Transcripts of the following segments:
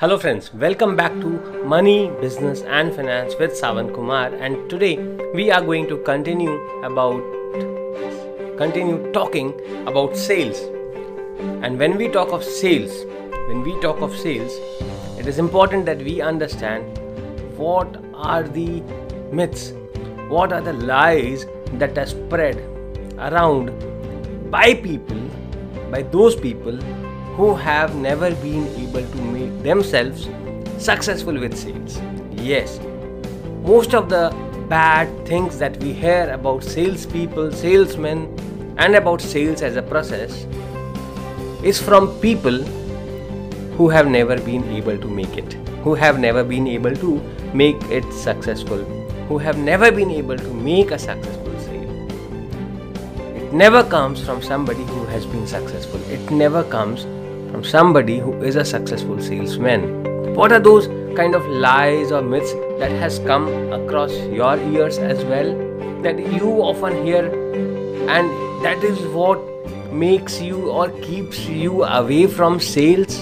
Hello, friends. Welcome back to Money, Business, and Finance with Sawan Kumar. And today we are going to continue about continue talking about sales. And when we talk of sales, when we talk of sales, it is important that we understand what are the myths, what are the lies that are spread around by people, by those people who have never been able to make themselves successful with sales. Yes, most of the bad things that we hear about salespeople, salesmen, and about sales as a process is from people who have never been able to make it, who have never been able to make it successful, who have never been able to make a successful sale. It never comes from somebody who has been successful. It never comes from somebody who is a successful salesman. What are those kind of lies or myths that has come across your ears as well that you often hear and that is what makes you or keeps you away from sales?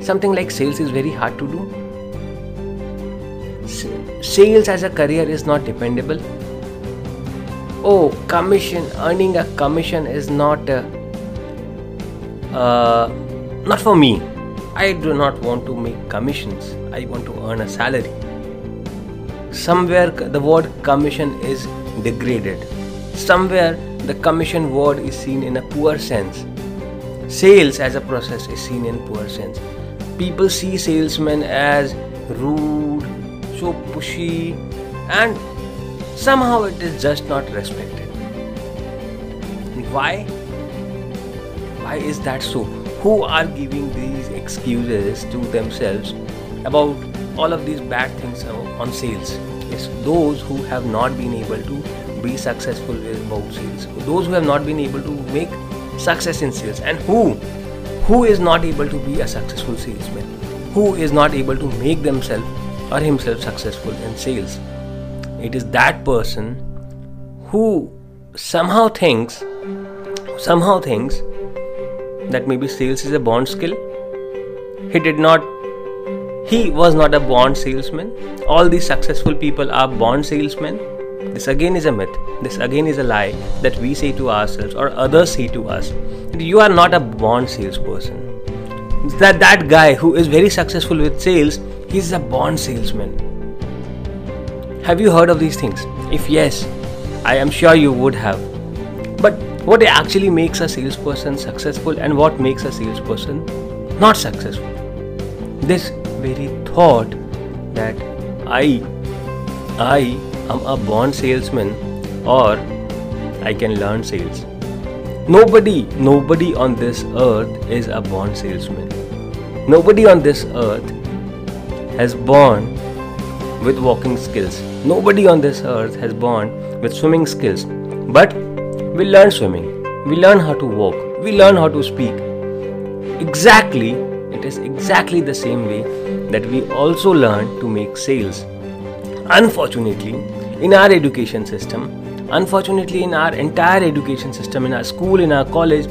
Something like sales is very hard to do. Sales as a career is not dependable. Oh, commission, earning a commission is not uh, uh, not for me. I do not want to make commissions. I want to earn a salary. Somewhere the word commission is degraded. Somewhere the commission word is seen in a poor sense. Sales as a process is seen in poor sense. People see salesmen as rude, so pushy, and somehow it is just not respected. Why? Why is that so? Who are giving these excuses to themselves about all of these bad things on sales? It's those who have not been able to be successful about sales. Those who have not been able to make success in sales. And who? Who is not able to be a successful salesman? Who is not able to make themselves or himself successful in sales? It is that person who somehow thinks somehow thinks that maybe sales is a born skill. He did not, he was not a born salesman. All these successful people are born salesmen. This again is a myth. This again is a lie that we say to ourselves or others say to us. You are not a born salesperson. That that guy who is very successful with sales, he's a born salesman. Have you heard of these things? If yes, I am sure you would have. What actually makes a salesperson successful and what makes a salesperson not successful. This very thought that I I am a born salesman or I can learn sales. Nobody, nobody on this earth is a born salesman. Nobody on this earth has born with walking skills. Nobody on this earth has born with swimming skills. But we learn swimming, we learn how to walk, we learn how to speak. Exactly, it is exactly the same way that we also learn to make sales. Unfortunately, in our education system, unfortunately, in our entire education system, in our school, in our college,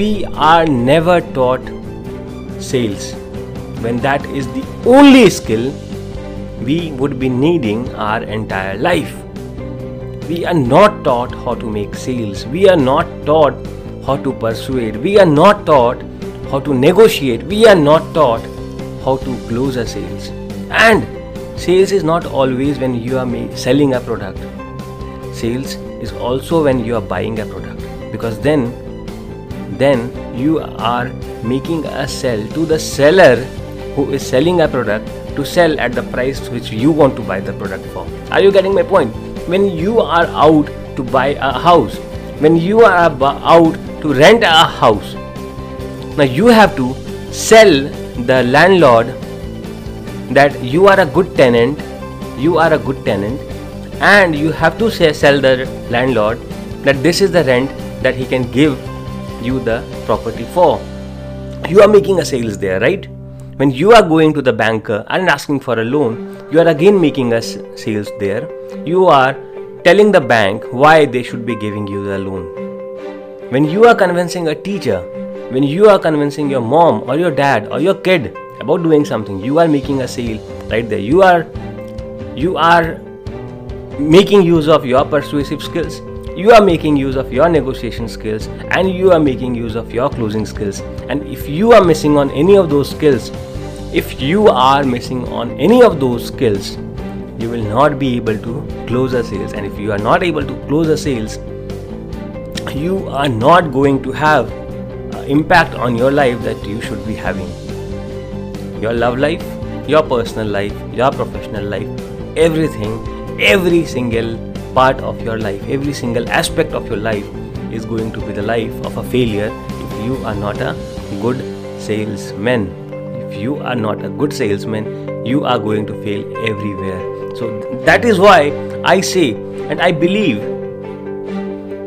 we are never taught sales. When that is the only skill we would be needing our entire life we are not taught how to make sales. We are not taught how to persuade. We are not taught how to negotiate. We are not taught how to close a sales. And sales is not always when you are selling a product. Sales is also when you are buying a product. Because then then you are making a sell to the seller who is selling a product to sell at the price which you want to buy the product for. Are you getting my point when you are out to buy a house, when you are out to rent a house, now you have to sell the landlord that you are a good tenant, you are a good tenant, and you have to say, sell the landlord that this is the rent that he can give you the property for. You are making a sales there, right? When you are going to the banker and asking for a loan, you are again making a sales there. You are telling the bank why they should be giving you the loan. When you are convincing a teacher, when you are convincing your mom or your dad or your kid about doing something you are making a sale right there. You are you are making use of your persuasive skills. You are making use of your negotiation skills and you are making use of your closing skills. And if you are missing on any of those skills if you are missing on any of those skills you will not be able to close a sales. And if you are not able to close a sales you are not going to have uh, impact on your life that you should be having. Your love life your personal life your professional life everything every single part of your life every single aspect of your life is going to be the life of a failure if you are not a good salesman if you are not a good salesman you are going to fail everywhere. So that is why i say and i believe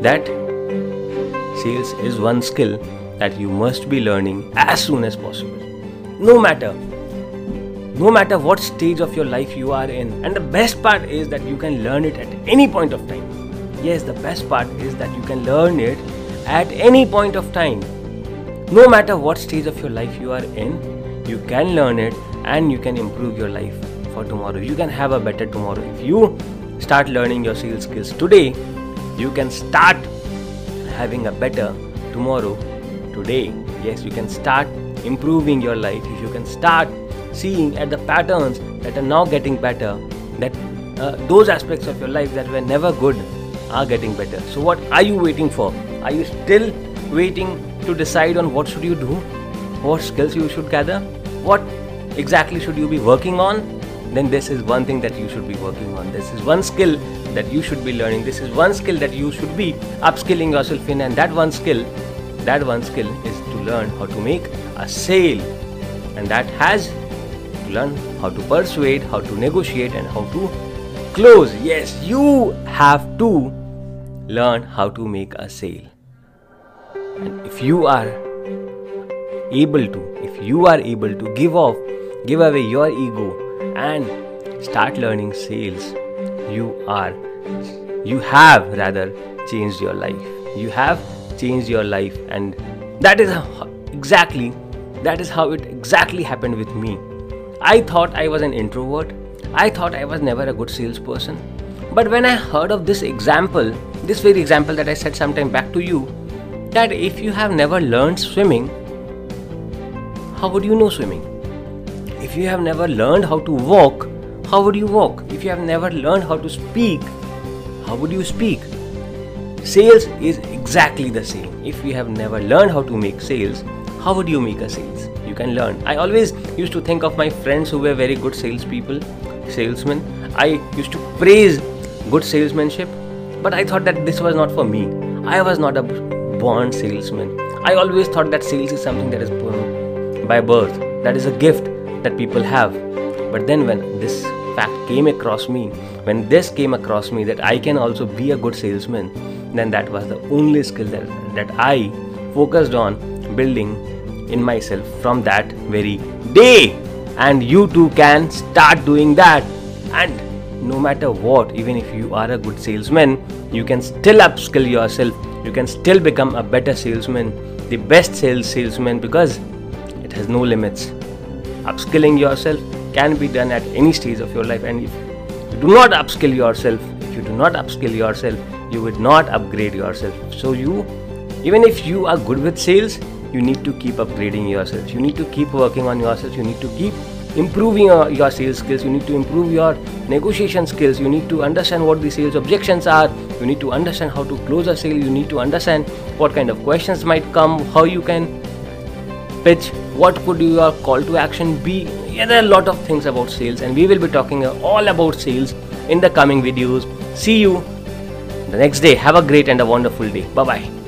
that sales is one skill that you must be learning as soon as possible. No matter no matter what stage of your life you are in. And the best part is that you can learn it at any point of time. Yes the best part is that you can learn it at any point of time. No matter what stage of your life you are in you can learn it and you can improve your life for tomorrow. You can have a better tomorrow. If you start learning your sales skills today you can start having a better tomorrow today. Yes you can start improving your life. If you can start seeing at the patterns that are now getting better that uh, those aspects of your life that were never good are getting better. So what are you waiting for? Are you still waiting to decide on what should you do what skills you should gather? What exactly should you be working on? Then this is one thing that you should be working on. This is one skill that you should be learning. This is one skill that you should be upskilling yourself in. And that one skill that one skill is to learn how to make a sale. And that has to learn how to persuade how to negotiate and how to close. Yes you have to learn how to make a sale. And if you are able to if you are able to give off give away your ego and start learning sales you are you have rather changed your life. You have changed your life and that is exactly that is how it exactly happened with me. I thought i was an introvert. I thought i was never a good salesperson. But when i heard of this example this very example that i said sometime back to you that if you have never learned swimming how would you know swimming? If you have never learned how to walk, how would you walk? If you have never learned how to speak, how would you speak? Sales is exactly the same. If you have never learned how to make sales, how would you make a sales? You can learn. I always used to think of my friends who were very good salespeople, salesmen. I used to praise good salesmanship, but I thought that this was not for me. I was not a born salesman. I always thought that sales is something that is by birth. That is a gift that people have. But then, when this fact came across me, when this came across me that I can also be a good salesman, then that was the only skill that, that I focused on building in myself from that very day. And you too can start doing that. And no matter what, even if you are a good salesman, you can still upskill yourself. You can still become a better salesman, the best sales salesman because it has no limits. Upskilling yourself can be done at any stage of your life, and if you do not upskill yourself, if you do not upskill yourself, you would not upgrade yourself. So, you, even if you are good with sales, you need to keep upgrading yourself. You need to keep working on yourself. You need to keep improving your, your, sales skills you need to improve your negotiation skills you need to understand what the sales objections are you need to understand how to close a sale you need to understand what kind of questions might come how you can pitch what could your call to action be? Yeah, there are a lot of things about sales and we will be talking all about sales in the coming videos. See you the next day. Have a great and a wonderful day. Bye bye